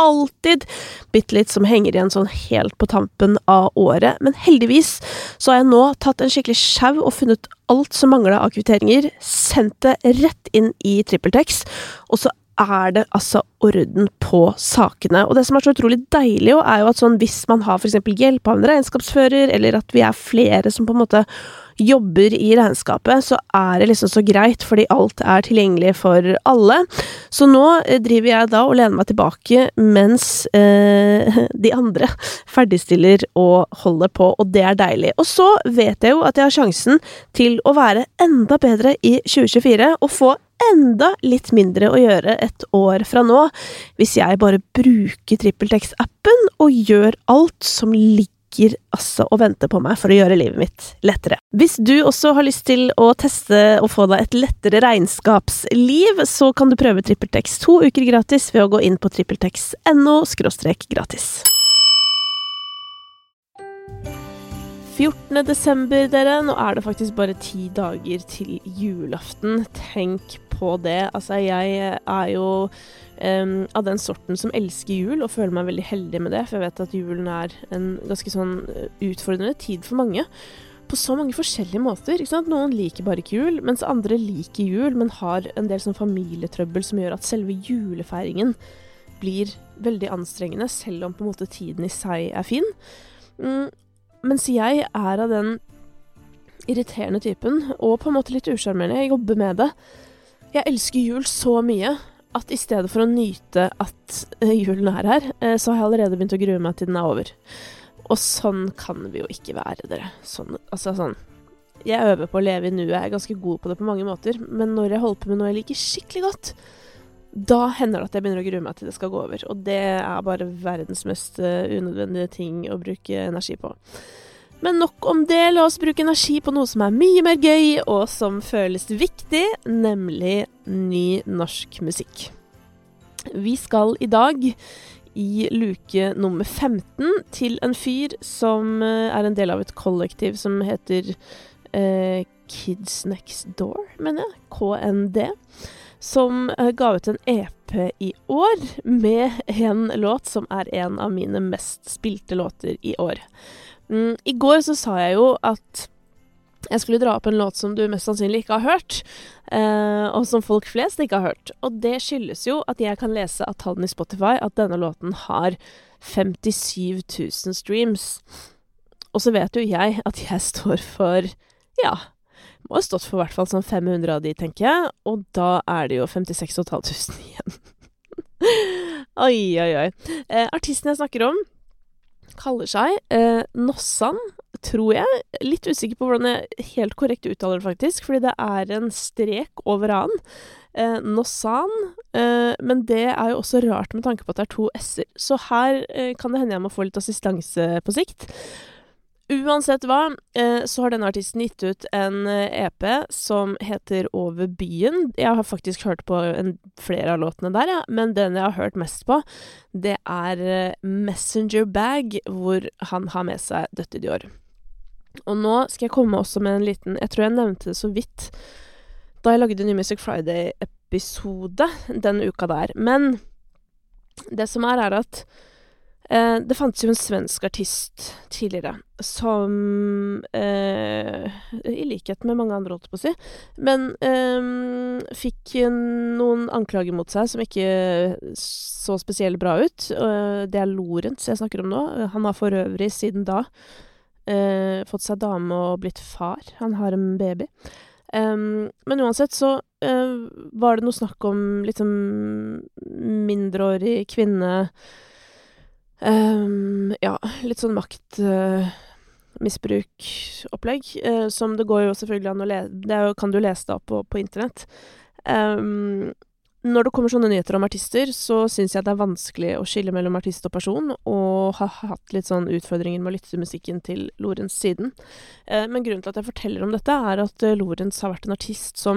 alltid bitte litt som henger igjen sånn helt på tampen av året. Men heldigvis så har jeg nå tatt en skikkelig sjau og funnet alt som mangla av kvitteringer, sendt det rett inn i TrippelTex, og så er det altså orden på sakene. Og det som er så utrolig deilig, jo, er jo at sånn hvis man har eksempel hjelp av en regnskapsfører, eller at vi er flere som på en måte jobber i regnskapet, så er det liksom så greit, fordi alt er tilgjengelig for alle. Så nå eh, driver jeg da og lener meg tilbake mens eh, de andre ferdigstiller og holder på, og det er deilig. Og så vet jeg jo at jeg har sjansen til å være enda bedre i 2024 og få enda litt mindre å gjøre et år fra nå, hvis jeg bare bruker TrippelTex-appen og gjør alt som ligger ligger altså og venter på meg for å gjøre livet mitt lettere. Hvis du også har lyst til å teste og få deg et lettere regnskapsliv, så kan du prøve TrippelTex to uker gratis ved å gå inn på trippeltex.no gratis. 14. desember, dere. Nå er det faktisk bare ti dager til julaften. Tenk på det. Altså, jeg er jo um, av den sorten som elsker jul, og føler meg veldig heldig med det. For jeg vet at julen er en ganske sånn eh, utfordrende tid for mange. På så mange forskjellige måter. Noen liker bare ikke jul, mens andre liker jul, men har en del sånn familietrøbbel som gjør at selve julefeiringen blir veldig anstrengende, selv om på en måte tiden i seg er fin. Mm, mens jeg er av den irriterende typen, og på en måte litt usjarmerende. Jeg jobber med det. Jeg elsker jul så mye at i stedet for å nyte at eh, julen er her, eh, så har jeg allerede begynt å grue meg til den er over. Og sånn kan vi jo ikke være, dere. Sånn, altså sånn Jeg øver på å leve i nuet, jeg er ganske god på det på mange måter, men når jeg holder på med noe jeg liker skikkelig godt, da hender det at jeg begynner å grue meg til det skal gå over. Og det er bare verdens mest uh, unødvendige ting å bruke energi på. Men nok om det, la oss bruke energi på noe som er mye mer gøy, og som føles viktig, nemlig ny norsk musikk. Vi skal i dag i luke nummer 15 til en fyr som eh, er en del av et kollektiv som heter eh, Kids Next Door, mener jeg. KND. Som eh, ga ut en EP i år med en låt som er en av mine mest spilte låter i år. Mm, I går så sa jeg jo at jeg skulle dra opp en låt som du mest sannsynlig ikke har hørt, eh, og som folk flest ikke har hørt. Og det skyldes jo at jeg kan lese av tallene i Spotify at denne låten har 57 000 streams. Og så vet jo jeg at jeg står for ja, må ha stått for i hvert fall sånn 500 av de, tenker jeg, og da er det jo 56 500 igjen. oi, oi, oi. Eh, artisten jeg snakker om, kaller seg eh, Nossan, tror jeg. Litt usikker på hvordan jeg helt korrekt uttaler det, faktisk, fordi det er en strek over a-en. Eh, Nossan. Eh, men det er jo også rart med tanke på at det er to s-er, så her eh, kan det hende jeg må få litt assistanse på sikt. Uansett hva, eh, så har denne artisten gitt ut en EP eh, e som heter Over byen. Jeg har faktisk hørt på en, flere av låtene der, ja, men den jeg har hørt mest på, det er eh, Messenger Bag, hvor han har med seg Døtte Dior. Og nå skal jeg komme også med en liten Jeg tror jeg nevnte det så vidt da jeg lagde New Music Friday-episode denne uka der. Men det som er, er at det fantes jo en svensk artist tidligere som eh, I likhet med mange andre, holdt på å si. Men eh, fikk noen anklager mot seg som ikke så spesielt bra ut. det er Lorentz jeg snakker om nå. Han har for øvrig siden da eh, fått seg dame og blitt far. Han har en baby. men uansett så eh, var det noe snakk om liksom mindreårig kvinne Um, ja, litt sånn maktmisbrukopplegg, uh, som det går jo selvfølgelig an å lese Det kan du lese da på, på internett. Um, når det kommer sånne nyheter om artister, så syns jeg det er vanskelig å skille mellom artist og person, og har hatt litt sånn utfordringer med å lytte musikken til Lorentz siden. Uh, men grunnen til at jeg forteller om dette, er at Lorentz har vært en artist som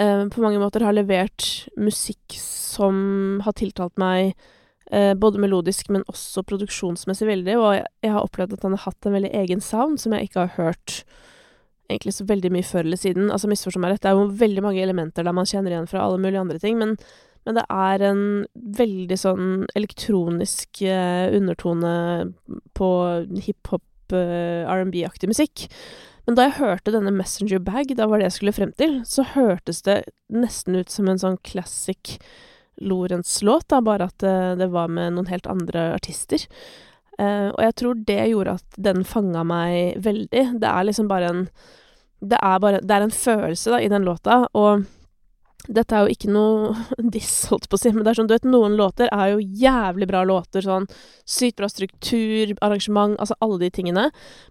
eh, på mange måter har levert musikk som har tiltalt meg eh, både melodisk, men også produksjonsmessig veldig, og jeg, jeg har opplevd at han har hatt en veldig egen sound som jeg ikke har hørt egentlig så veldig mye før eller siden. Altså, misforstå meg rett, det er jo veldig mange elementer der man kjenner igjen fra alle mulige andre ting, men, men det er en veldig sånn elektronisk eh, undertone på hiphop, eh, R&B-aktig musikk. Men da jeg hørte denne Messenger Bag, da var det jeg skulle frem til, så hørtes det nesten ut som en sånn classic Lorentz-låt, da, bare at det, det, var med noen helt andre artister. Uh, og jeg tror det gjorde at den fanga meg veldig. Det er liksom bare en Det er bare Det er en følelse, da, i den låta, og dette er jo ikke noe diss, holdt på å si, men det er sånn, du vet, noen låter er jo jævlig bra låter, sånn sykt bra struktur, arrangement, altså alle de tingene,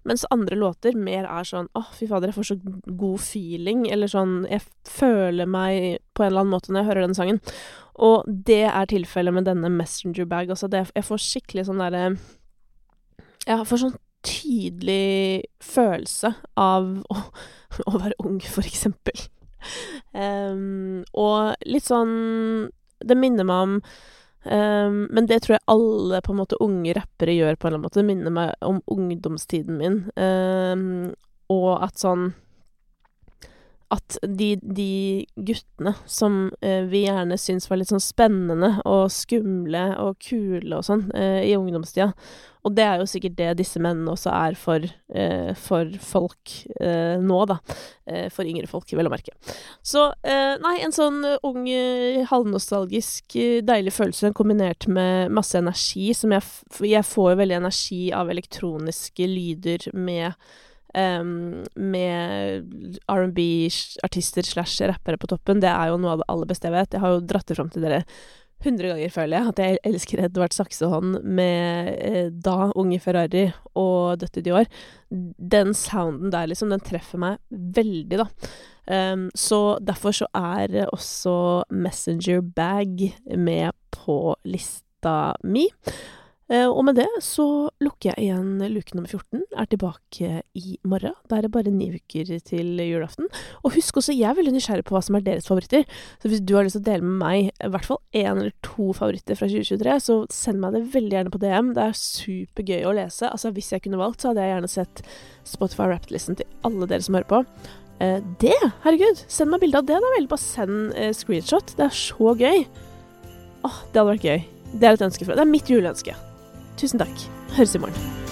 mens andre låter mer er sånn åh, fy fader, jeg får så god feeling, eller sånn, jeg føler meg på en eller annen måte når jeg hører den sangen. Og det er tilfellet med denne Messenger Bag, altså det, jeg får skikkelig sånn derre Jeg får sånn tydelig følelse av å, å være ung, for eksempel. Um, og litt sånn Det minner meg om um, Men det tror jeg alle på en måte unge rappere gjør på en eller annen måte. Det minner meg om ungdomstiden min. Um, og at sånn at de, de guttene som eh, vi gjerne syns var litt sånn spennende og skumle og kule og sånn eh, i ungdomstida Og det er jo sikkert det disse mennene også er for, eh, for folk eh, nå, da. Eh, for yngre folk, vel å merke. Så eh, nei, en sånn ung, halvnostalgisk, deilig følelse kombinert med masse energi som jeg, jeg får jo veldig energi av elektroniske lyder med Um, med R&B-artister slash rappere på toppen. Det er jo noe av det aller beste jeg vet. Jeg har jo dratt det fram til dere hundre ganger, føler jeg, at jeg elsker Edvard Saksehånd med eh, da Unge Ferrari og Dødt i Dior. Den sounden der, liksom, den treffer meg veldig, da. Um, så derfor så er også Messenger Bag med på lista mi. Eh, og med det så lukker jeg igjen luke nummer 14. Er tilbake i morgen. Da er det bare ni uker til julaften. Og husk også, jeg er veldig nysgjerrig på hva som er deres favoritter. Så hvis du har lyst til å dele med meg i hvert fall én eller to favoritter fra 2023, så send meg det veldig gjerne på DM. Det er supergøy å lese. Altså, hvis jeg kunne valgt, så hadde jeg gjerne sett Spotify Rapped-listen til alle dere som hører på. Eh, det! Herregud, send meg bilde av det, da vel. Bare send eh, screenshot. Det er så gøy. Åh, det hadde vært gøy. Det er et ønske fra Det er mitt juleønske. Tusen takk. Høres i morgen.